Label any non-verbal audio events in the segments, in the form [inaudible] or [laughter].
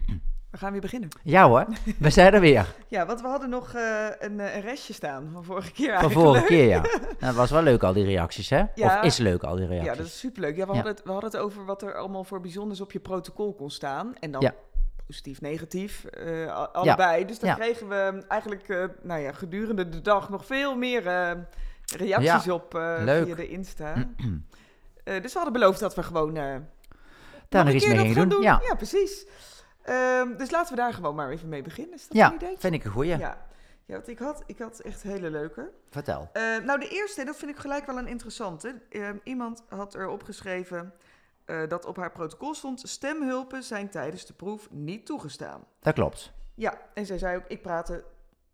[clears throat] We gaan weer beginnen. Ja hoor, we zijn er weer. [laughs] Ja, want we hadden nog eh, een, eh, een restje staan van vorige keer Van eigenlijk. vorige keer, ja. [laughs] Nou, Dat was wel leuk, al die reacties, hè? Ja. Of is leuk, al die reacties. Ja, dat is superleuk. Ja, we, Ja. Hadden het, we hadden het over wat er allemaal voor bijzonders op je protocol kon staan. En dan Ja. positief, negatief, eh, allebei. Dus dan kregen we eigenlijk nou ja, gedurende de dag nog veel meer reacties op via de Insta. [clears throat] Dus we hadden beloofd dat we gewoon... Daar nog iets mee gaan doen. Ja, ja precies. Ehm, dus laten we daar gewoon maar even mee beginnen. Is dat ja een idee? vind ik een goeie. Ja. Ja, want ik had, ik had echt hele leuke. Vertel. Eh, nou, de eerste, dat vind ik gelijk wel een interessante. Eh, iemand had erop geschreven eh, dat op haar protocol stond... stemhulpen zijn tijdens de proef niet toegestaan. Dat klopt. Ja, en zij zei ook, ik praatte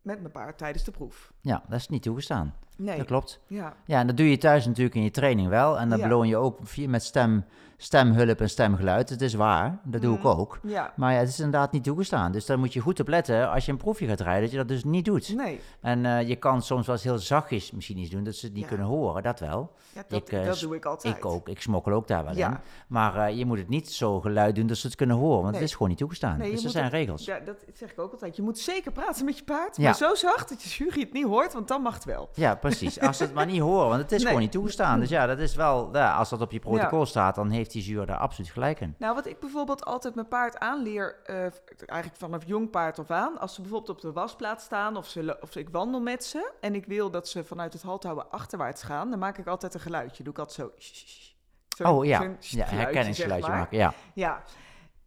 met mijn paard tijdens de proef. Ja, dat is niet toegestaan. Nee, Dat klopt. ja. Ja, en dat doe je thuis natuurlijk in je training wel. En dat Ja. beloon je ook via met stem, stemhulp en stemgeluid. Het is waar, dat doe ik Mhm. ook. Ja, Maar ja, het is inderdaad niet toegestaan. Dus daar moet je goed op letten als je een proefje gaat rijden, dat je dat dus niet doet. nee. En eh, je kan soms wel eens heel zachtjes misschien iets doen, dat ze het niet Ja. kunnen horen, dat wel. Ja, dat, Ik, eh, dat doe ik altijd. Ik ook, ik smokkel ook daar wel Ja. in. Maar eh, je moet het niet zo geluid doen dat ze het kunnen horen, want Nee. het is gewoon niet toegestaan. Nee, dus er zijn het- regels. Ja, dat zeg ik ook altijd. Je moet zeker praten met je paard, maar zo zacht dat je jury het niet hoort, want dan mag het wel. Ja, precies. Als ze het maar niet horen, want het is Nee. gewoon niet toegestaan. Dus ja, dat is wel, ja, als dat op je protocol staat, dan heeft die zuur daar absoluut gelijk in. Nou, wat ik bijvoorbeeld altijd mijn paard aanleer, eh, eigenlijk vanaf jong paard of aan, als ze bijvoorbeeld op de wasplaats staan of, ze, of ik wandel met ze en ik wil dat ze vanuit het halthouden achterwaarts gaan, dan maak ik altijd een geluidje. Doe ik altijd zo. Zo'n- oh ja, ja geluidje, herkenningsgeluidje zeg maar. maken. Ja. Ja,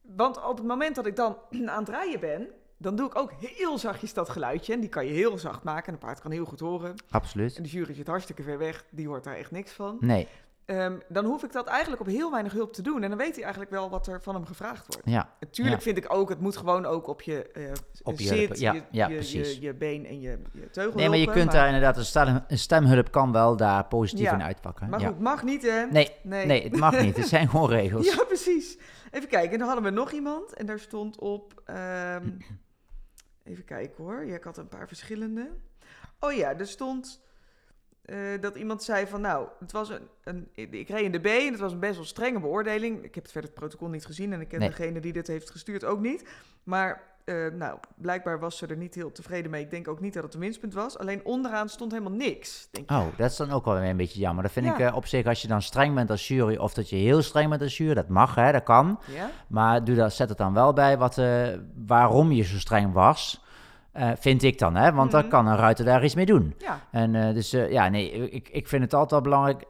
want op het moment dat ik dan [clears throat] aan het rijden ben, dan doe ik ook heel zachtjes dat geluidje. En die kan je heel zacht maken en een paard kan heel goed horen. Absoluut. En de jury zit hartstikke ver weg, die hoort daar echt niks van. Nee, Ehm, dan hoef ik dat eigenlijk op heel weinig hulp te doen. En dan weet hij eigenlijk wel wat er van hem gevraagd wordt. ja. Natuurlijk Ja. vind ik ook, het moet gewoon ook op je, eh Op je zit, ja, je, ja, je, precies. Je, je been en je, je teugel Nee, maar je kunt daar inderdaad, een, stem, een stemhulp kan wel daar positief in uitpakken. Maar goed, mag niet hè? Nee, nee. nee, het mag niet. Het zijn gewoon [laughs] regels. Ja, precies. Even kijken, en dan hadden we nog iemand. En daar stond op... ehm, even kijken hoor. Ja, ik had een paar verschillende. Oh ja, er stond... eh, dat iemand zei van, nou, het was een, een, ik reed in de B en het was een best wel strenge beoordeling. Ik heb het verder het protocol niet gezien en ik ken Nee. degene die dit heeft gestuurd ook niet. Maar, eh, nou, blijkbaar was ze er niet heel tevreden mee. Ik denk ook niet dat het een winstpunt was. Alleen onderaan stond helemaal niks. Denk. Oh, dat is dan ook wel weer een beetje jammer. Dat vind Ja. ik eh, op zich, als je dan streng bent als jury, of dat je heel streng bent als jury, dat mag, hè, dat kan. Ja? Maar doe dat, zet het dan wel bij wat, eh, waarom je zo streng was, vind ik dan, hè. Want dan Mhm. kan een ruiter daar iets mee doen. Ja. En dus ja, nee, ik, ik vind het altijd belangrijk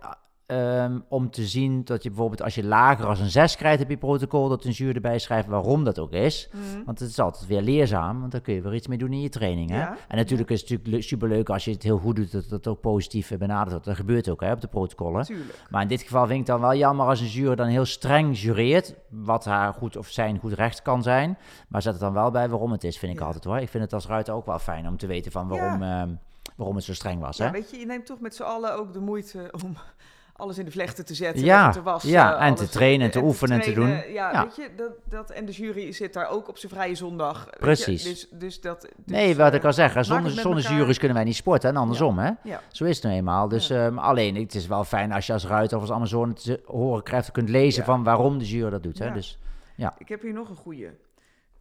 ehm, om te zien dat je bijvoorbeeld als je lager als een 6 krijgt op je protocol, dat een jury erbij schrijft waarom dat ook is. Mhm. Want het is altijd weer leerzaam, want dan kun je weer iets mee doen in je training. Hè? Ja. En natuurlijk is het natuurlijk le- superleuk als je het heel goed doet, dat dat ook positief benaderd wordt. Dat gebeurt ook hè, op de protocollen. Tuurlijk. Maar in dit geval vind ik het dan wel jammer als een jury dan heel streng jureert, wat haar goed of zijn goed recht kan zijn. Maar zet het dan wel bij waarom het is, vind ik Ja. altijd hoor. Ik vind het als ruiter ook wel fijn om te weten van waarom, ehm, waarom het zo streng was. Ja, Hè? weet je, je neemt toch met z'n allen ook de moeite om alles in de vlechten te zetten. Ja, en te wassen. ja, en te trainen en te oefenen en te trainen. doen. Ja, Ja. weet je, dat, dat, en de jury zit daar ook op zijn vrije zondag. je. Precies. Dus, dus dat... Dus, nee, wat eh, ik al zeg, zonder, zonder elkaar- juries kunnen wij niet sporten en andersom. Hè? Ja, Zo is het nou eenmaal. Dus ehm, alleen, het is wel fijn als je als ruiter of als Amazone te horen krijgt, kunt lezen Ja. van waarom de jury dat doet. Hè? Ja. Dus ik heb hier nog een goeie.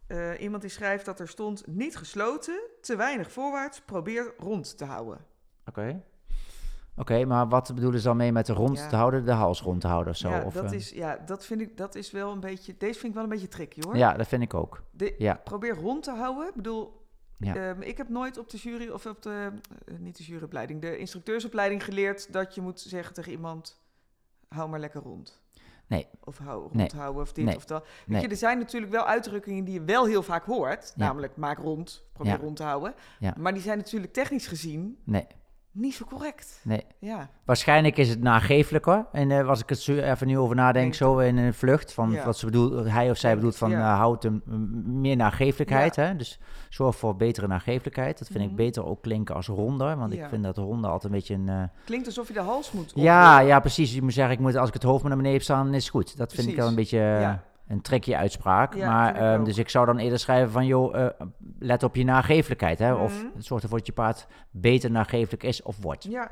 Eh, iemand die schrijft dat er stond niet gesloten, te weinig voorwaarts, probeer rond te houden. Oké. Oké, maar wat bedoelen ze dan mee met de rond Ja. te houden, de hals rond te houden of zo? ja, of, dat eh, is, ja, dat vind ik, dat is wel een beetje, deze vind ik wel een beetje tricky hoor. ja, dat vind ik ook. De- Ja. Probeer rond te houden. Ik bedoel, Ja. ehm, ik heb nooit op de jury, of op de, eh, niet de juryopleiding, de instructeursopleiding geleerd dat je moet zeggen tegen iemand, hou maar lekker rond. Nee. Of hou, Nee. rondhouden of dit Nee. of dat. Weet Nee. je, er zijn natuurlijk wel uitdrukkingen die je wel heel vaak hoort. Namelijk, maak rond, probeer rond te houden. Ja. Maar die zijn natuurlijk technisch gezien Nee, niet zo correct. nee. Ja, Waarschijnlijk is het nageeflijk hoor. En eh als ik het zo even nu over nadenk, Denk zo in een vlucht, van Ja. wat ze bedoelt, hij of zij bedoelt van ja. eh, houd een m- meer nageeflijkheid. Hè? Dus zorg voor betere nageeflijkheid. Dat vind Mhm. ik beter ook klinken als ronder, want ik vind dat ronde altijd een beetje een... eh, klinkt alsof je de hals moet Ja, ja, precies. Je moet zeggen, ik moet, als ik het hoofd maar naar beneden heb staan, dan is het goed. Dat vind ik wel een beetje Ja. Een tricky uitspraak. Ja, maar, ehm, dus ik zou dan eerder schrijven van, joh, eh, let op je nageeflijkheid. Hè? Of Mhm. zorg ervoor dat je paard beter nageeflijk is of wordt. Ja,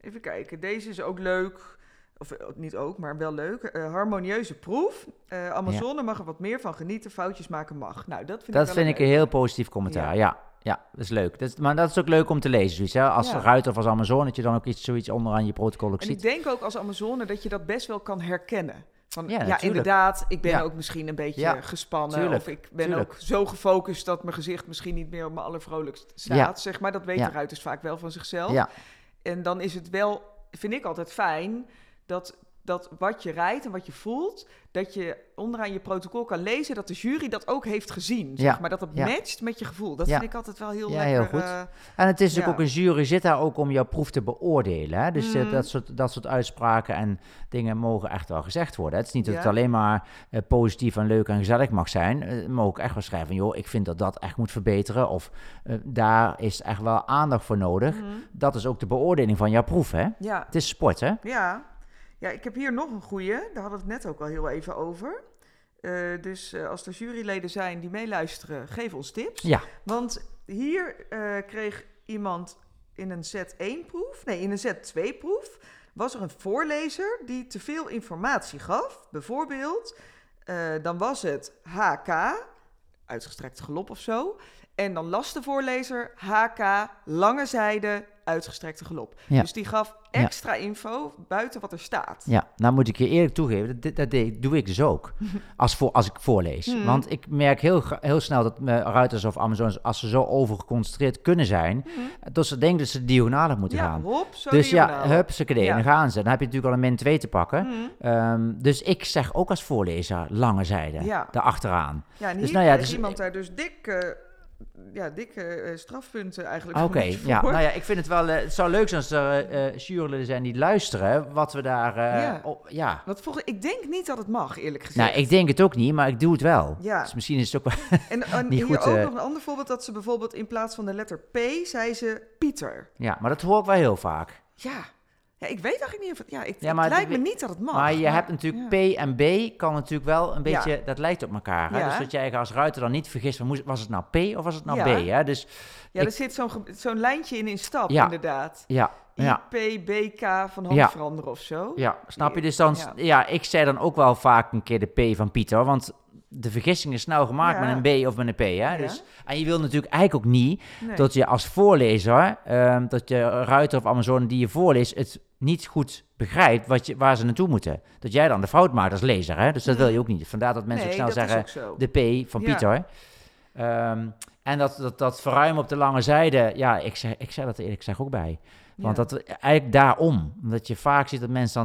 even kijken. Deze is ook leuk. of eh, niet ook, maar wel leuk. eh, harmonieuze proef. Eh, Amazone mag er wat meer van genieten. Foutjes maken mag. Nou, dat vind Dat ik wel vind ik een heel positief commentaar. Ja, ja, dat is leuk. Dat is, maar dat is ook leuk om te lezen. Zoiets, hè? Als ruiter of als Amazon, dat je dan ook iets, zoiets onderaan je protocol ook En ik ziet. denk ook als Amazone dat je dat best wel kan herkennen. Van, Ja, inderdaad, ik ben Ja. ook misschien een beetje Ja, gespannen. tuurlijk, Of ik ben tuurlijk. ook zo gefocust dat mijn gezicht misschien niet meer op mijn allervrolijkst staat. Zeg maar, dat weten Ja. ruiters vaak wel van zichzelf. Ja, En dan is het wel, vind ik altijd fijn, dat, dat wat je rijdt en wat je voelt, dat je onderaan je protocol kan lezen dat de jury dat ook heeft gezien. Zeg Ja. maar dat het Ja. matcht met je gevoel. Dat Ja. vind ik altijd wel heel Ja, lekker. heel goed. eh, en het is natuurlijk ook een jury zit daar ook om jouw proef te beoordelen. Hè? Dus eh, Mhm. dat, soort, dat soort uitspraken en dingen mogen echt wel gezegd worden. Het is niet dat het alleen maar eh, positief en leuk en gezellig mag zijn. Mag ook echt wel schrijven van, joh, ik vind dat dat echt moet verbeteren. Of daar is echt wel aandacht voor nodig. mhm. Dat is ook de beoordeling van jouw proef, hè? Ja, Het is sport, hè? Ja. Ja, ik heb hier nog een goeie. Daar hadden we het net ook al heel even over. Eh, dus eh, als er juryleden zijn die meeluisteren, geef ons tips. Ja. Want hier eh, kreeg iemand in een set 1 proef, nee, in een set 2 proef, was er een voorlezer die te veel informatie gaf. Bijvoorbeeld, dan was het HK, uitgestrekt galop of zo. En dan las de voorlezer HK, lange zijde, uitgestrekte galop. Ja. Dus die gaf Ja. extra info buiten wat er staat. Ja, nou moet ik je eerlijk toegeven, dat, dat doe ik dus ook. [laughs] Als, voor, als ik voorlees. Mhm. Want ik merk heel, heel snel dat eh, ruiters of Amazons, als ze zo overgeconcentreerd kunnen zijn, Mhm. dat ze denken dat ze diagonaal moeten Ja, gaan. hop, zo dus ja, hup, ze Ja. dan gaan ze. Dan heb je natuurlijk al een min 2 te pakken. Mhm. Ehm, dus ik zeg ook als voorlezer lange zijde, Ja. daarachteraan. Ja, en Dus nou ja, dus- iemand daar dus dik, ja, dikke eh, strafpunten eigenlijk Oké, ja, nou ja, ik vind het wel, eh, het zou leuk zijn als er eh juryleden zijn die luisteren, wat we daar, eh, Ja. op- ja. Want volgens, ik denk niet dat het mag, eerlijk gezegd. Nou, ik denk het ook niet, maar ik doe het wel. Ja. Dus misschien is het ook wel... [laughs] En, en [laughs] niet hier goed, ook eh. nog een ander voorbeeld, dat ze bijvoorbeeld in plaats van de letter P, zei ze Pieter. Ja, maar dat hoor ik wel heel vaak. Ja, ja ik weet eigenlijk niet of het... Ja, ik, Ja, het maar lijkt de- me niet dat het mag. maar je hebt natuurlijk. P en B kan natuurlijk wel een beetje, dat lijkt op elkaar. Hè? Dus dat jij als ruiter dan niet vergist, van, was het nou P of was het nou. B? Hè? Dus Ja, ik- er zit zo'n zo'n lijntje in in stap, Ja. inderdaad. ja, ja, IPBK van hand Ja. veranderen of zo. ja, snap je? Dus dan, Ja. ja. ik zei dan ook wel vaak een keer de P van Pieter, want de vergissing is snel gemaakt Ja. met een B of met een P. Hè? Ja. Dus, en je wil natuurlijk eigenlijk ook niet Nee. dat je als voorlezer, ehm, dat je ruiter of Amazon die je voorleest, het niet goed begrijpt wat je, waar ze naartoe moeten. Dat jij dan de fout maakt als lezer. Hè? Dus dat wil je ook niet. Vandaar dat mensen nee, ook snel zeggen, ook de P van. Pieter. Ehm, en dat, dat, dat verruimen op de lange zijde, ja, ik zeg, ik zeg dat er eerlijk gezegd ook bij. Want dat eigenlijk daarom. Omdat je vaak ziet dat mensen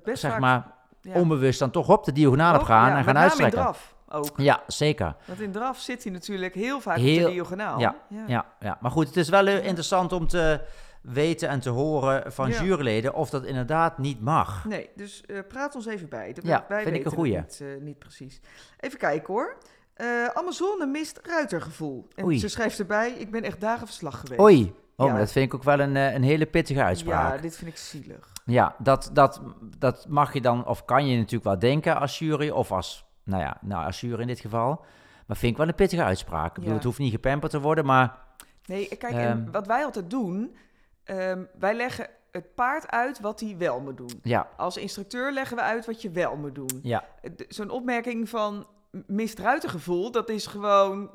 dan, zeg vaak- maar, onbewust dan toch op de diagonaal op gaan en gaan uitstrekken. Ook. Ja, zeker. Want in draf zit hij natuurlijk heel vaak op Heel- de diagonaal. ja, Ja, ja. Maar goed, het is wel eh, interessant om te weten en te horen van Ja. juryleden of dat inderdaad niet mag. Nee, dus eh, praat ons even bij. Dat- Ja, wij vind ik een goeie. Niet, eh, niet precies. Even kijken hoor. Eh, Amazone mist ruitergevoel. En Oei. ze schrijft erbij, ik ben echt dagen verslag geweest. Oei. Oh, Ja. maar dat vind ik ook wel een, een hele pittige uitspraak. Ja, dit vind ik zielig. Ja, dat, dat, dat mag je dan, of kan je natuurlijk wel denken als jury, of als, nou ja, nou, jury in dit geval. Maar vind ik wel een pittige uitspraak. Ik bedoel, Ja. het hoeft niet gepamperd te worden, maar Nee, kijk, Ehm. en wat wij altijd doen, ehm, wij leggen het paard uit wat hij wel moet doen. ja, Als instructeur leggen we uit wat je wel moet doen. ja, Zo'n opmerking van mist ruitergevoel, dat is gewoon,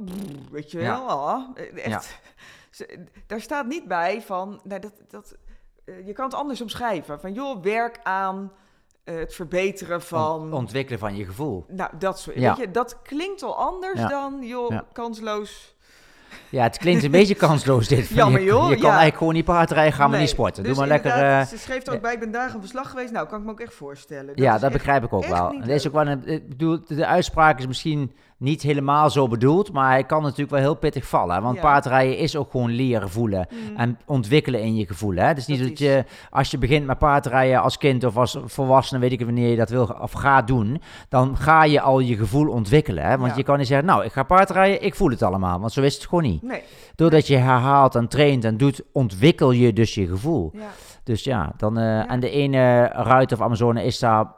weet je Ja. wel, ah, eh, echt. [laughs] Ze- Daar staat niet bij van, nou, dat, dat, eh, je kan het anders omschrijven. Van joh, werk aan eh, het verbeteren van... ont- ontwikkelen van je gevoel. nou, dat soort. Ja. Weet je, dat klinkt al anders Ja. dan, joh, Ja. kansloos. Ja, het klinkt een beetje kansloos dit. Jammer, je, joh, Je kan ja. eigenlijk gewoon niet paardrijden, gaan we Nee, niet sporten. dus Doe maar lekker... eh, Ze schreef er ook eh, bij, ik ben dagen op verslag geweest. Nou, kan ik me ook echt voorstellen. ja, is dat echt- begrijp ik ook wel. En ook wel een, ik bedoel, de uitspraak is misschien niet helemaal zo bedoeld, maar hij kan natuurlijk wel heel pittig vallen. Want Ja. paardrijden is ook gewoon leren voelen Mm. en ontwikkelen in je gevoel. Hè? Het is niet Dat dat, is- je, als je begint met paardrijden als kind of als volwassene, weet ik wanneer je dat wil of gaat doen, dan ga je al je gevoel ontwikkelen. Hè? Want Ja. je kan niet zeggen, nou, ik ga paardrijden, ik voel het allemaal. Want zo is het gewoon niet. Nee, Doordat je herhaalt en traint en doet, ontwikkel je dus je gevoel. ja. Dus ja, dan, en de ene ruiter of Amazone is daar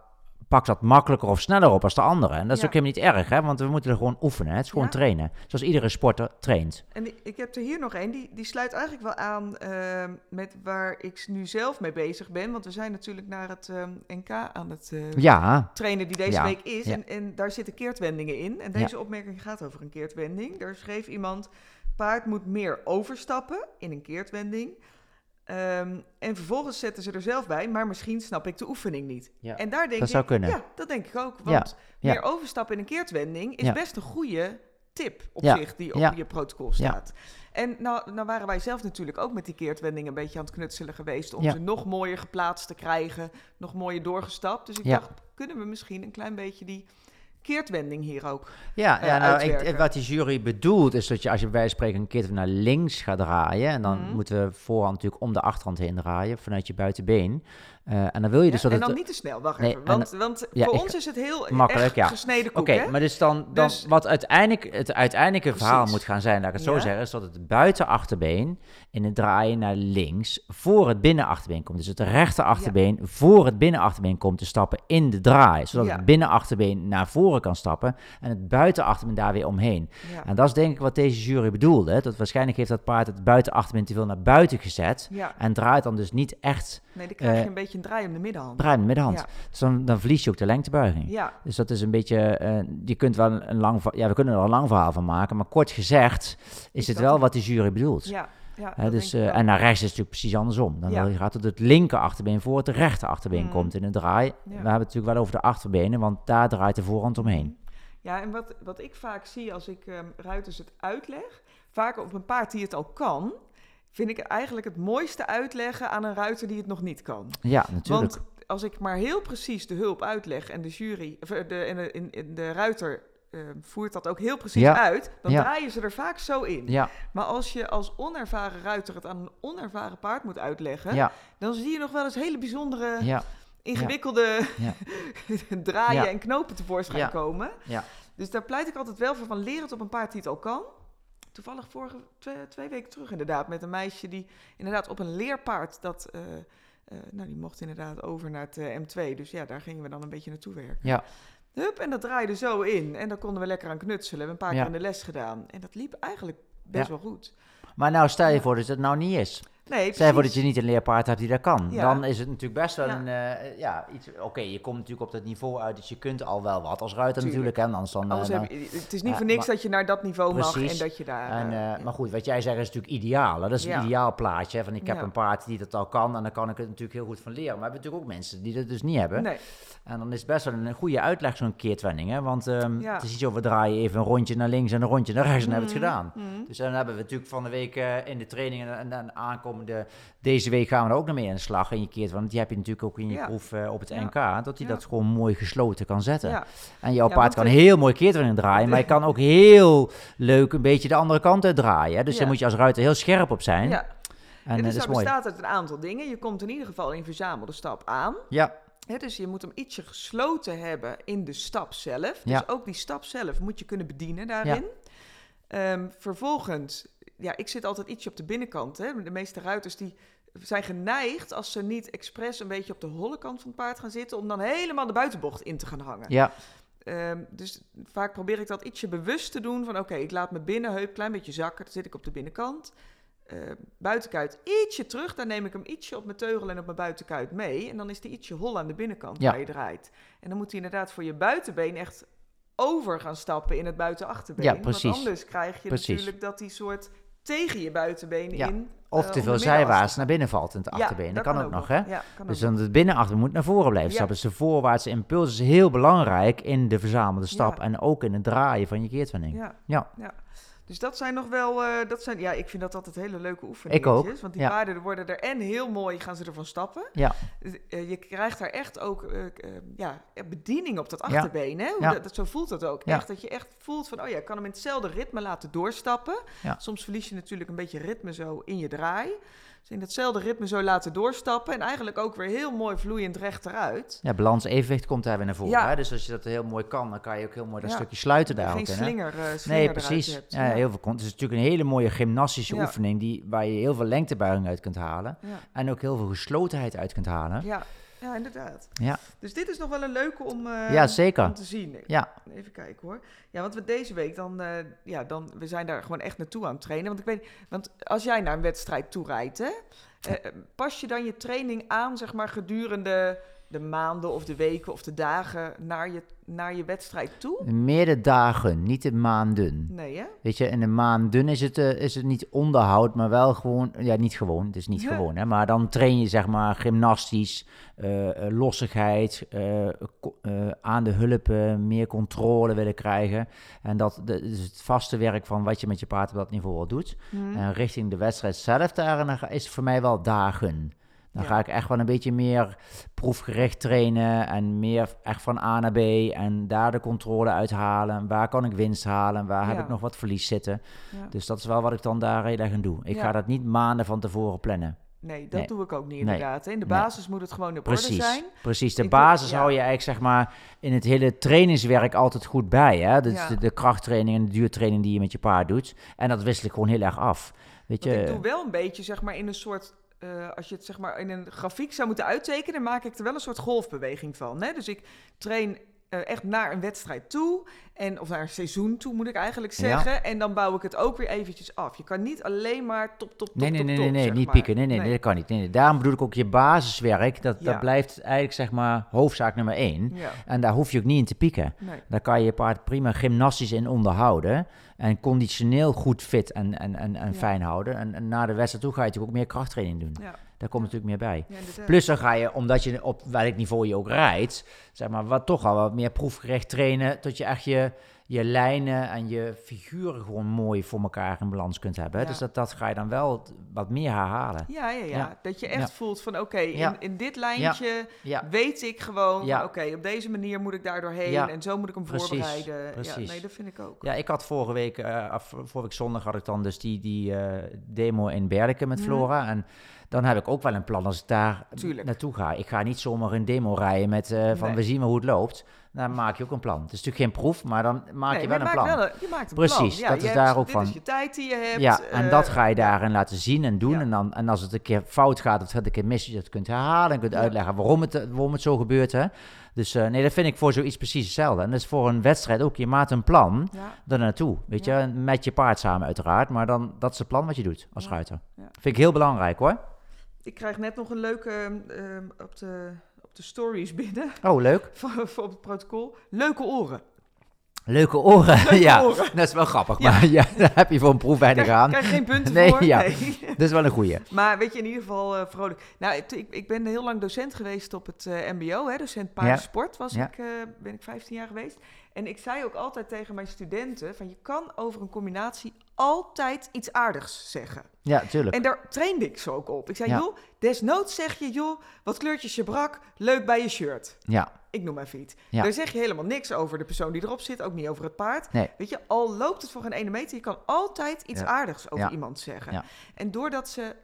pakt dat makkelijker of sneller op als de andere. En dat is Ja. ook helemaal niet erg, hè? want we moeten er gewoon oefenen. hè. Het is gewoon Ja. trainen. Zoals iedere sporter traint. En ik- ik heb er hier nog een, die, die sluit eigenlijk wel aan ehm, met waar ik nu zelf mee bezig ben. Want we zijn natuurlijk naar het ehm, NK aan het eh, Ja, trainen die deze week is. En, en daar zitten keertwendingen in. En deze opmerking gaat over een keertwending. Daar schreef iemand, paard moet meer overstappen in een keertwending. Ehm, en vervolgens zetten ze er zelf bij, maar misschien snap ik de oefening niet. Ja, en daar denk dat ik, zou kunnen. ja, dat denk ik ook. Want ja. meer overstappen in een keertwending is best een goede tip op zich die op je protocol staat. En nou, nou waren wij zelf natuurlijk ook met die keertwending een beetje aan het knutselen geweest om ze nog mooier geplaatst te krijgen, nog mooier doorgestapt. Dus ik Ja. dacht, kunnen we misschien een klein beetje die keertwending hier ook? Ja, eh, ja nou, ik, wat die jury bedoelt is dat je als je bij spreken een keer naar links gaat draaien. En dan Mhm. moeten we voorhand natuurlijk om de achterhand heen draaien vanuit je buitenbeen. Eh, en dan wil je dus dat en dan het... niet te snel, wacht Nee, even. en- Want, want ja, voor ik- ons is het heel Makkelijk, ja. gesneden koek, Oké, maar dus dan, dan Dus- wat uiteindelijk het uiteindelijke verhaal moet gaan zijn, laat ik het zo zeggen, is dat het buitenachterbeen in het draaien naar links voor het binnenachterbeen komt. Dus het rechterachterbeen voor het binnenachterbeen komt te stappen in de draai, zodat het binnenachterbeen naar voren kan stappen en het buitenachterbeen daar weer omheen. En dat is denk ik wat deze jury bedoelde. Dat waarschijnlijk heeft dat paard het buitenachterbeen te veel naar buiten gezet en draait dan dus niet echt nee, dan krijg je eh, een beetje een draai om de middenhand. draaien met de hand. Ja. Dus dan, dan verlies je ook de lengtebuiging. Ja, Dus dat is een beetje, eh, je kunt wel een lang, ja, we kunnen er een lang verhaal van maken, maar kort gezegd is, het wel het? wat die jury bedoelt. ja, ja. Dus, eh, en naar rechts is het natuurlijk precies andersom. Dan Ja. gaat dat het linker achterbeen voor het rechter achterbeen Mhm. komt in een draai. Ja. We hebben het natuurlijk wel over de achterbenen, want daar draait de voorhand omheen. Ja, en wat, wat ik vaak zie als ik ehm, ruiters het uitleg, vaak op een paard die het al kan, vind ik eigenlijk het mooiste uitleggen aan een ruiter die het nog niet kan. Ja, natuurlijk. Want als ik maar heel precies de hulp uitleg en de jury, of eh, de, en de, in, in de ruiter ehm, voert dat ook heel precies Ja. uit, dan Ja. draaien ze er vaak zo in. ja, Maar als je als onervaren ruiter het aan een onervaren paard moet uitleggen, dan zie je nog wel eens hele bijzondere, ingewikkelde [laughs] draaien en knopen tevoorschijn komen. ja. Dus daar pleit ik altijd wel voor van leren het op een paard die het al kan. Toevallig vorige twee, twee weken terug inderdaad met een meisje die inderdaad op een leerpaard dat... eh, eh, nou, die mocht inderdaad over naar het eh, M2. Dus ja, daar gingen we dan een beetje naartoe werken. Ja. Hup, en dat draaide zo in. En daar konden we lekker aan knutselen. We hebben een paar Ja. keer in de les gedaan. En dat liep eigenlijk best Ja. wel goed. Maar nou stel je voor dat het nou niet is. Nee, je voor dat je niet een leerpaard hebt die dat kan. Ja. Dan is het natuurlijk best wel Ja. een, eh, ja, iets... Oké, je komt natuurlijk op dat niveau uit, dus je kunt al wel wat als ruiter Tuurlijk. natuurlijk. Anders dan, Anders eh, dan- heb je, het is niet voor niks maar- dat je naar dat niveau mag en dat je daar... En, eh. Maar goed, wat jij zegt is natuurlijk ideaal. hè. Dat is een ideaal plaatje. hè, Van ik heb een paard die dat al kan en dan kan ik het natuurlijk heel goed van leren. Maar we hebben natuurlijk ook mensen die dat dus niet hebben. Nee, En dan is het best wel een goede uitleg zo'n keertwending. Hè? Want Ja. het is niet zo, we draaien even een rondje naar links en een rondje naar rechts en dan hebben we het Mhm, gedaan. mhm. Dus dan hebben we natuurlijk van de week in de training en, en, en aankomende... Deze week gaan we er ook nog mee aan de slag in je keert. Want die heb je natuurlijk ook in je Ja. proef eh, op het Ja. NK. Dat hij Ja. dat gewoon mooi gesloten kan zetten. Ja. En jouw Ja, paard kan het- heel mooi keertwending draaien. Maar je kan ook heel leuk een beetje de andere kant uit draaien. Dus Ja. daar moet je als ruiter heel scherp op zijn. ja. En En eh, dus dat bestaat uit een aantal dingen. Je komt in ieder geval in verzamelde stap aan. Ja, Hè, dus je moet hem ietsje gesloten hebben in de stap zelf. Dus Ja. ook die stap zelf moet je kunnen bedienen daarin. Ehm, vervolgens, ja, ik zit altijd ietsje op de binnenkant. Hè. De meeste ruiters die zijn geneigd, als ze niet expres een beetje op de holle kant van het paard gaan zitten, om dan helemaal de buitenbocht in te gaan hangen. ja, Ehm, dus vaak probeer ik dat ietsje bewust te doen. Van oké, ik laat mijn binnenheup klein beetje zakken. Dan zit ik op de binnenkant. Ehm, buitenkuit ietsje terug. Dan neem ik hem ietsje op mijn teugel en op mijn buitenkuit mee. En dan is die ietsje hol aan de binnenkant Ja. waar je draait. En dan moet hij inderdaad voor je buitenbeen echt over gaan stappen in het buitenachterbeen. Ja, precies. Want anders krijg je Precies. natuurlijk dat die soort tegen je buitenbeen Ja. in... of eh, te veel zijwaarts naar binnen valt in het Ja, achterbeen. dat, kan ook nog, hè? Ja, Dus dan het binnenachter moet naar voren blijven stappen. Dus de voorwaartse impuls is heel belangrijk in de verzamelde stap. En ook in het draaien van je keertwending. Ja. Dus dat zijn nog wel, eh, dat zijn, ja, ik vind dat altijd hele leuke oefeningen. ook, Want die ja. paarden worden er en heel mooi, gaan ze ervan stappen. Ja. Eh, je krijgt daar echt ook ja, bediening op dat achterbeen. Hè? Hoe Ja. dat, dat- zo voelt dat ook. Echt, dat je echt voelt van, oh ja, ik kan hem in hetzelfde ritme laten doorstappen. Soms verlies je natuurlijk een beetje ritme zo in je draai. Dus in datzelfde ritme zo laten doorstappen. En eigenlijk ook weer heel mooi vloeiend rechteruit. Ja, balans evenwicht komt daar weer naar voren. Ja. Hè? Dus als je dat heel mooi kan, dan kan je ook heel mooi dat Ja. stukje sluiten daar Geen ook in. hè? slinger, eh, slinger Nee, precies. hebt. Ja, heel veel Het is natuurlijk een hele mooie gymnastische oefening die, waar je heel veel lengtebuiging uit kunt halen. En ook heel veel geslotenheid uit kunt halen. Ja, Ja, inderdaad. Ja. Dus dit is nog wel een leuke om, eh, Ja, zeker. om te zien. Ja. Even kijken hoor. Ja, want we deze week dan, eh, ja, dan, we zijn daar gewoon echt naartoe aan het trainen. Want ik weet, want als jij naar een wedstrijd toe rijdt, hè, eh, pas je dan je training aan, zeg maar, gedurende de maanden of de weken of de dagen naar je, naar je wedstrijd toe? Meer de dagen, niet de maanden. Nee, hè? Weet je, in de maanden is het, eh, is het niet onderhoud, maar wel gewoon, ja, niet gewoon, het is niet Ja. gewoon, hè, maar dan train je zeg maar gymnastisch, eh, lossigheid, aan de hulp eh, meer controle willen krijgen. En dat, dat is het vaste werk van wat je met je paard op dat niveau al doet. Hm. En richting de wedstrijd zelf, daar is het voor mij wel dagen. Dan Ja. ga ik echt wel een beetje meer proefgericht trainen en meer echt van A naar B en daar de controle uithalen. Waar kan ik winst halen? Waar heb Ja. ik nog wat verlies zitten? Ja. Dus dat is wel wat ik dan daar heel erg aan doe. Ik ga dat niet maanden van tevoren plannen. Nee, dat Nee. doe ik ook niet inderdaad. In de Nee. basis moet het gewoon op orde Precies, zijn. precies. De Ik basis hou je eigenlijk zeg maar in het hele trainingswerk altijd goed bij. Hè? Dus de, de krachttraining en de duurtraining die je met je paard doet. En dat wissel ik gewoon heel erg af. Weet je, ik doe wel een beetje, zeg maar, in een soort... eh, als je het zeg maar in een grafiek zou moeten uittekenen, maak ik er wel een soort golfbeweging van. Hè? Dus ik train echt naar een wedstrijd toe. En, of naar een seizoen toe, moet ik eigenlijk Ja. zeggen. En dan bouw ik het ook weer eventjes af. Je kan niet alleen maar top, top, top, Nee, nee, top, nee, top, nee, nee niet maar. pieken. Nee, nee, nee, dat kan niet. Nee, nee. Daarom bedoel ik ook je basiswerk. Dat, Ja. dat blijft eigenlijk zeg maar hoofdzaak nummer één. Ja, En daar hoef je ook niet in te pieken. nee. Daar kan je je paard prima gymnastisch in onderhouden. En conditioneel goed fit en, en, en, en fijn houden. En, en na de wedstrijd toe ga je natuurlijk ook meer krachttraining doen. Ja, Daar komt natuurlijk meer bij. ja. Plus dan ga je, omdat je op welk niveau je ook rijdt, zeg maar, wat toch al wat meer proefgericht trainen, tot je echt je, je lijnen en je figuren gewoon mooi voor elkaar in balans kunt hebben. Ja. Dus dat, dat ga je dan wel wat meer herhalen. Ja, ja, ja, Ja. Dat je echt Ja. voelt van, oké, Ja. in, in dit lijntje Ja, weet ik gewoon, Ja. oké, op deze manier moet ik daar doorheen Ja. en zo moet ik hem Precies, voorbereiden. Ja, precies. nee, dat vind ik ook. ja, ik had vorige week, af, vorige week zondag had ik dan dus die, die eh, demo in Berleke met Mhm. Flora. En dan heb ik ook wel een plan als ik daar Tuurlijk. naartoe ga. Ik ga niet zomaar een demo rijden met eh, van Nee. we zien wel hoe het loopt. Dan maak je ook een plan. Het is natuurlijk geen proef, maar dan maak Nee, je wel een plan. wel een- je maakt een Precies, plan. Ja, dat is hebt- daar ook dit van. is je tijd die je hebt. Ja, en eh, dat ga je daarin laten zien en doen. Ja. En, dan, en als het een keer fout gaat of het een keer mis, je dat kunt herhalen en kunt uitleggen waarom het, waarom het zo gebeurt. Hè? Dus eh, nee, dat vind ik voor zoiets precies hetzelfde. En dat is voor een wedstrijd ook. Je maakt een plan Ja, daar naartoe. Weet je, met je paard samen uiteraard. Maar dan, dat is het plan wat je doet als ruiter. Vind ik heel belangrijk hoor. ik krijg net nog een leuke ehm, op, de, de stories binnen Oh, leuk. [laughs] voor, het protocol. Leuke oren. Leuke oren. Leuke [laughs] ja, oren. dat is wel grappig. Ja. Maar [laughs] ja, daar heb je voor een proef weinig aan. krijg geen punten Nee, voor. ja. Nee. Dat is wel een goeie. Maar weet je, in ieder geval eh, vrolijk. Nou, ik, ik ben heel lang docent geweest op het eh, mbo, hè, docent paardensport was Ja. ik, eh, ben ik 15 jaar geweest. En ik zei ook altijd tegen mijn studenten, van je kan over een combinatie altijd iets aardigs zeggen. Ja, tuurlijk. En daar trainde ik ze ook op. Ik zei, Ja. joh, desnoods zeg je, joh, wat kleurtjes je brak, leuk bij je shirt. Ja, Ik noem even iets. Ja. Daar zeg je helemaal niks over de persoon die erop zit, ook niet over het paard. Nee. Weet je, al loopt het voor geen ene meter, je kan altijd iets Ja. aardigs over iemand zeggen. Ja. En doordat ze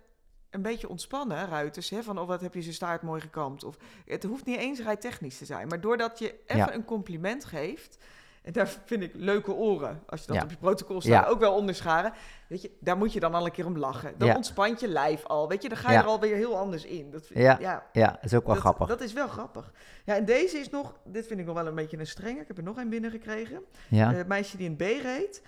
een beetje ontspannen, ruiters, hè, van oh, wat heb je zijn staart mooi gekamd. Of, het hoeft niet eens rijtechnisch te zijn, maar doordat je even Ja. een compliment geeft, en daar vind ik leuke oren, als je dat Ja. op je protocol staat, Ja. ook wel onderscharen. Weet je, daar moet je dan al een keer om lachen. Dan Ja. ontspant je lijf al, weet je, dan ga je er alweer heel anders in. Dat vind, Ja. ja, ja, dat is ook wel dat, grappig. Dat is wel grappig. Ja, en deze is nog, dit vind ik nog wel een beetje een strenge. Ik heb er nog een binnengekregen. ja. Een meisje die een B reed.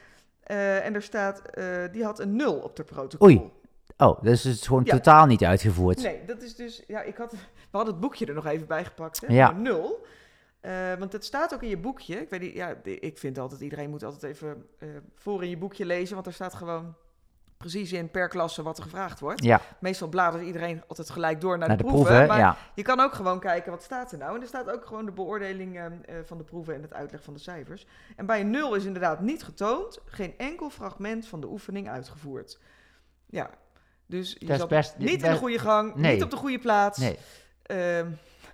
Eh, en er staat, eh, die had een 0 op de protocol. Oei. Oh, dus het is gewoon Ja. totaal niet uitgevoerd. Nee, dat is dus, ja, ik had, we hadden het boekje er nog even bij gepakt. Hè? Ja. 0. Eh, want het staat ook in je boekje. Ik weet niet, ja, ik vind altijd, iedereen moet altijd even eh, voor in je boekje lezen. Want er staat gewoon precies in per klasse wat er gevraagd wordt. Ja, Meestal bladert iedereen altijd gelijk door naar, naar de, de proeven. proeven, maar ja. Je kan ook gewoon kijken wat staat er nou. En er staat ook gewoon de beoordeling eh, van de proeven en het uitleg van de cijfers. En bij een nul is inderdaad niet getoond, geen enkel fragment van de oefening uitgevoerd. Ja, dus je Dat zat best... niet in de goede gang, Nee. niet op de goede plaats. Nee, Ehm,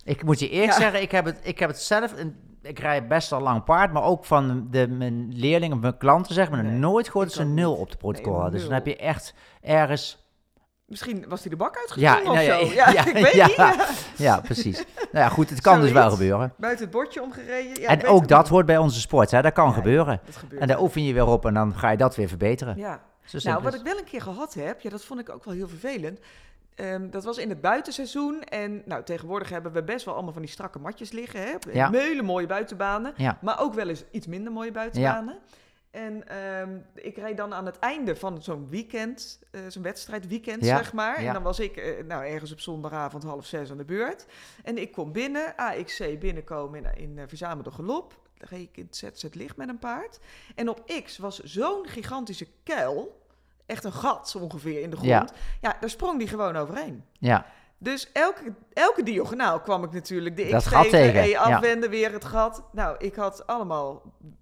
ik moet je eerlijk Ja. zeggen, ik heb, het, ik heb het zelf... een- Ik rijd best al lang paard, maar ook van de, mijn leerlingen, mijn klanten, zeg maar, Nee, nooit gehoord dat ze een nul niet. op de protocol hadden. Dus dan heb je echt ergens... misschien was hij de bak Ja, uitgesprongen nou of ja, zo. [laughs] Ja, ja, ik weet ja. niet. Ja. Ja, precies. nou ja, goed, het kan dus wel gebeuren. Buiten het bordje omgereden. Ja, en ook dat hoort bij onze sport, hè. Dat kan Ja, gebeuren. Dat gebeurt. En daar oefen je weer op en dan ga je dat weer verbeteren. Ja. Nou, wat ik wel een keer gehad heb, ja, dat vond ik ook wel heel vervelend. Ehm, dat was in het buitenseizoen. En nou, tegenwoordig hebben we best wel allemaal van die strakke matjes liggen. Hè? Ja. Mooie buitenbanen. Ja. Maar ook wel eens iets minder mooie buitenbanen. En ehm, ik reed dan aan het einde van zo'n weekend, eh, zo'n wedstrijdweekend, Ja, zeg maar. ja. En dan was ik eh, nou, ergens op zondagavond half zes aan de beurt. En ik kom binnen, AXC binnenkomen in, in uh, Verzamelde Galop. In het Licht met een paard. En op X was zo'n gigantische kuil, echt een gat zo ongeveer in de grond. Ja. Ja, daar sprong die gewoon overheen. Ja, Dus elke, elke diagonaal kwam ik natuurlijk de X tegen, ja. afwenden weer het gat. Nou, ik had allemaal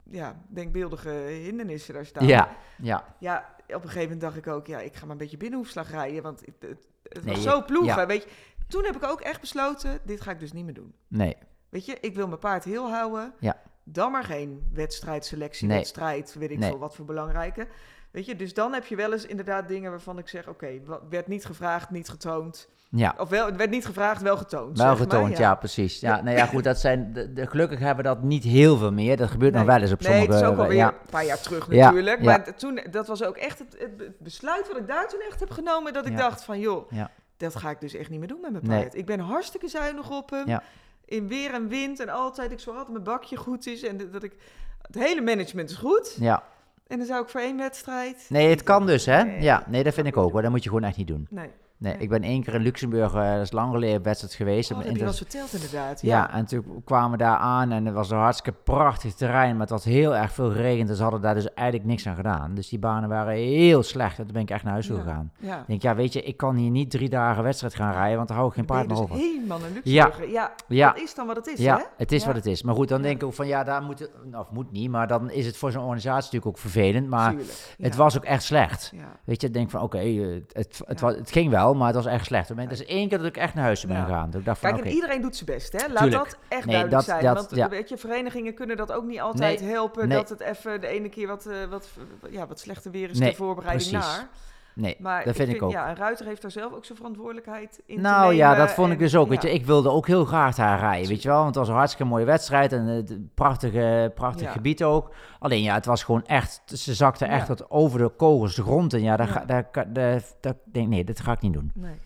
ja, denkbeeldige hindernissen daar staan. ja, ja. Ja, op een gegeven moment dacht ik ook, ja, ik ga maar een beetje binnenhoefslag rijden, want het, het, het Nee, was zo ploegen, ja. weet je. Toen heb ik ook echt besloten, dit ga ik dus niet meer doen. Nee, Weet je, ik wil mijn paard heel houden. Ja. Dan maar geen wedstrijd, selectie, Nee. wedstrijd, weet ik Nee. veel wat voor belangrijke. Weet je, dus dan heb je wel eens inderdaad dingen waarvan ik zeg, oké, werd niet gevraagd, niet getoond. ja. Of wel, het werd niet gevraagd, wel getoond. Wel zeg maar, getoond, ja. precies. Ja, nou ja, goed, dat zijn, [laughs] de, de- gelukkig hebben we dat niet heel veel meer. Dat gebeurt nog Nee. wel eens op Nee, sommige... het is ook alweer ja, een paar jaar terug Ja, natuurlijk. ja. Maar toen, dat was ook echt het, het besluit wat ik daar toen echt heb genomen. Dat ik Ja. dacht van, joh, Ja. dat ga ik dus echt niet meer doen met mijn Nee. paard. Ik ben hartstikke zuinig op hem. Ja. In weer en wind en altijd. Ik zorg altijd mijn bakje goed is. En dat ik... Het hele management is goed. ja. En dan zou ik voor één wedstrijd... Nee, het kan dus, hè? Nee. Ja, nee, dat vind ik ook hoor. Dat moet je gewoon echt niet doen. Nee. Nee, ik ben één keer in Luxemburg, eh, dat is lang geleden, wedstrijd geweest. Oh, dat een heb je wel inter- eens verteld inderdaad. Ja, Ja. en toen kwamen we daar aan en het was een hartstikke prachtig terrein, maar het had heel erg veel geregend. Dus ze hadden daar dus eigenlijk niks aan gedaan. Dus die banen waren heel slecht en toen ben ik echt naar huis toe Ja. gegaan. Ja. Ik denk, ja, weet je, ik kan hier niet drie dagen wedstrijd gaan rijden, want dan hou ik geen paard meer dus over. helemaal een Luxemburger. Ja. Ja. dat is dan wat het is, Ja, hè? het is wat het is. Maar goed, dan denk ik ook van, ja, daar moet het, of moet niet, maar dan is het voor zo'n organisatie natuurlijk ook vervelend. Maar Tuurlijk. het was ook echt slecht. Weet je, ik denk van, oké, eh, het, het, het ging wel, maar het was echt slecht. Het is één keer dat ik echt naar huis ben Ja. gegaan. Dat ik dacht van, Kijk, en iedereen doet zijn best, hè? Laat Tuurlijk. dat echt Nee, duidelijk dat- zijn. dat- want ja. weet je, verenigingen kunnen dat ook niet altijd Nee. helpen. Nee. Dat het even de ene keer wat, eh, wat, ja, wat slechter weer is de voorbereiding precies. naar. Nee, Maar dat vind ik, ook. Ja, en Ruiter heeft daar zelf ook zijn verantwoordelijkheid in te Nou ja, dat vond ik dus ook. Weet je, ik wilde ook heel graag daar rijden, weet je wel. Want het was een hartstikke mooie wedstrijd en het prachtige, prachtig Ja. gebied ook. Alleen ja, het was gewoon echt, ze zakte echt tot over de kogels de grond. En ja, daar, ga, daar, daar, daar denk nee, dat ga ik niet doen. Nee.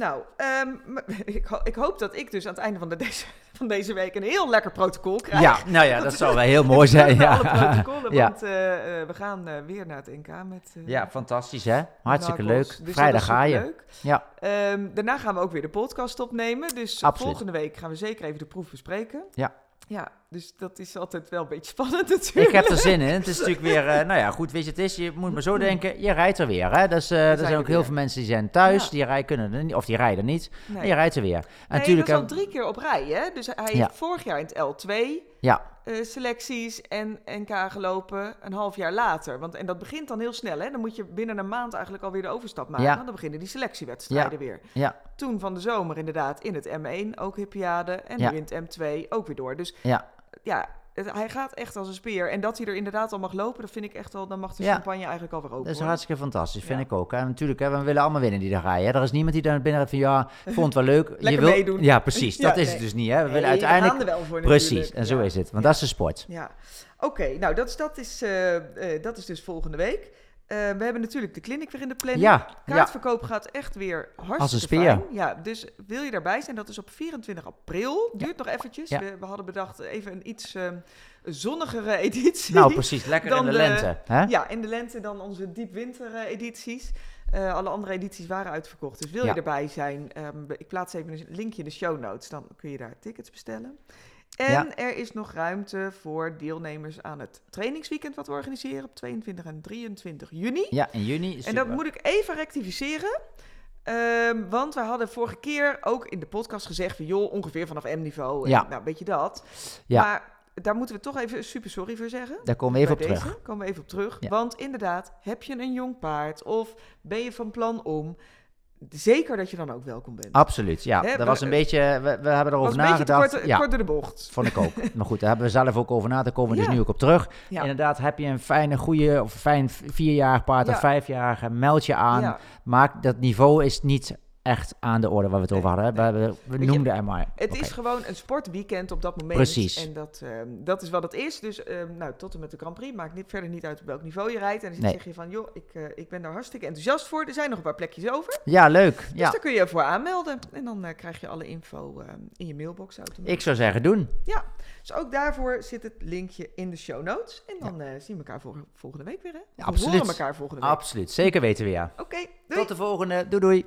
Nou, ehm, [laughs] ik, ho- ik hoop dat ik dus aan het einde van, de, deze, [laughs] van deze week een heel lekker protocol krijg. Ja, nou ja, [laughs] dat zou wel heel mooi zijn. Ja, protocollen, Ja. want eh, eh, we gaan eh, weer naar het NK met... ja fantastisch hè. Hartstikke leuk. Dus Vrijdag ga je. superleuk. Ja, Ehm, daarna gaan we ook weer de podcast opnemen. Dus Absoluut. volgende week gaan we zeker even de proef bespreken. Ja. Ja, dus dat is altijd wel een beetje spannend natuurlijk. [laughs] ik heb er zin in. Het is natuurlijk weer, eh, nou ja, goed, weet je, het is, je moet maar zo denken, je rijdt er weer. Hè? Dus, eh, er zijn ook heel weer. veel mensen die zijn thuis, Ja. die rijden, kunnen er niet, of die rijden niet. Nee. En je rijdt er weer. En Nee, natuurlijk, dat is al eh, drie keer op rij, hè? Dus hij Ja. heeft vorig jaar in het L2 ja, selecties en NK gelopen een half jaar later. Want, en dat begint dan heel snel, hè? Dan moet je binnen een maand eigenlijk alweer de overstap maken. Ja. Dan beginnen die selectiewedstrijden weer. ja, Toen van de zomer inderdaad in het M1 ook Hippiade. En nu in het M2 ook weer door. Dus ja. Ja, het- hij gaat echt als een speer. En dat hij er inderdaad al mag lopen, dat vind ik echt wel... Dan mag de Ja. champagne eigenlijk alweer open. Dat is hoor. hartstikke fantastisch, vind Ja. ik ook. En natuurlijk, hè, we willen allemaal winnen die daar rijden. Er is niemand die daar binnen gaat van, ja, vond het wel leuk. je wil... meedoen. Ja, precies. [laughs] Ja, Dat is het dus niet. Hè. We Nee, willen uiteindelijk... er wel voor Precies, en zo is het. Want dat is de sport. Ja, oké. nou, dat is, dat, is, eh, eh, dat is dus volgende week. Eh, we hebben natuurlijk de clinic weer in de planning. Ja, ja, Kaartverkoop gaat echt weer hartstikke Als een speer. fijn. Ja, dus wil je daarbij zijn? Dat is op 24 april. Duurt nog eventjes. We, we hadden bedacht even een iets ehm, zonnigere [laughs] editie. nou precies. Lekker in de de- lente. Hè? Ja, in de lente dan onze diepwinter eh, edities. Eh, alle andere edities waren uitverkocht. Dus wil Ja. je erbij zijn, ehm, ik plaats even een linkje in de show notes. Dan kun je daar tickets bestellen. En Ja. er is nog ruimte voor deelnemers aan het trainingsweekend wat we organiseren op 22 en 23 juni. Ja, in juni. En super. dat moet ik even rectificeren. Ehm, want we hadden vorige keer ook in de podcast gezegd van joh, ongeveer vanaf M-niveau. en Ja. Nou, weet je dat. Ja. Maar daar moeten we toch even super sorry voor zeggen. Daar komen we even op deze terug. komen we even op terug. Ja. Want inderdaad, heb je een jong paard of ben je van plan om, zeker dat je dan ook welkom bent. Absoluut, ja. Dat was een beetje... We, we hebben erover nagedacht. kort, ja, kort door de bocht. vond ik ook. [laughs] maar goed, daar hebben we zelf ook over na. Daar komen we dus nu ook op terug. Ja. Inderdaad, heb je een fijne, goede of fijn vierjarig paard of vijfjarige, meld je aan. Maak dat niveau is niet echt aan de orde waar we het over hadden. nee. We, we, we je, noemden er maar. Het is gewoon een sportweekend op dat moment. Precies. En dat, ehm, dat is wat het is. Dus ehm, nou, tot en met de Grand Prix. Maakt niet, verder niet uit op welk niveau je rijdt. En dan Nee. zeg je van, joh, ik, eh, ik ben daar hartstikke enthousiast voor. Er zijn nog een paar plekjes over. Ja, leuk. Dus Ja. daar kun je je voor aanmelden. En dan eh, krijg je alle info ehm, in je mailbox automatisch. Ik zou zeggen, doen. Dus ook daarvoor zit het linkje in de show notes. En dan eh, zien we elkaar vol- volgende week weer, hè? Ja, we absoluut. horen elkaar volgende week. Absoluut. Zeker weten we ja. Oké! Tot de volgende. Doei doei.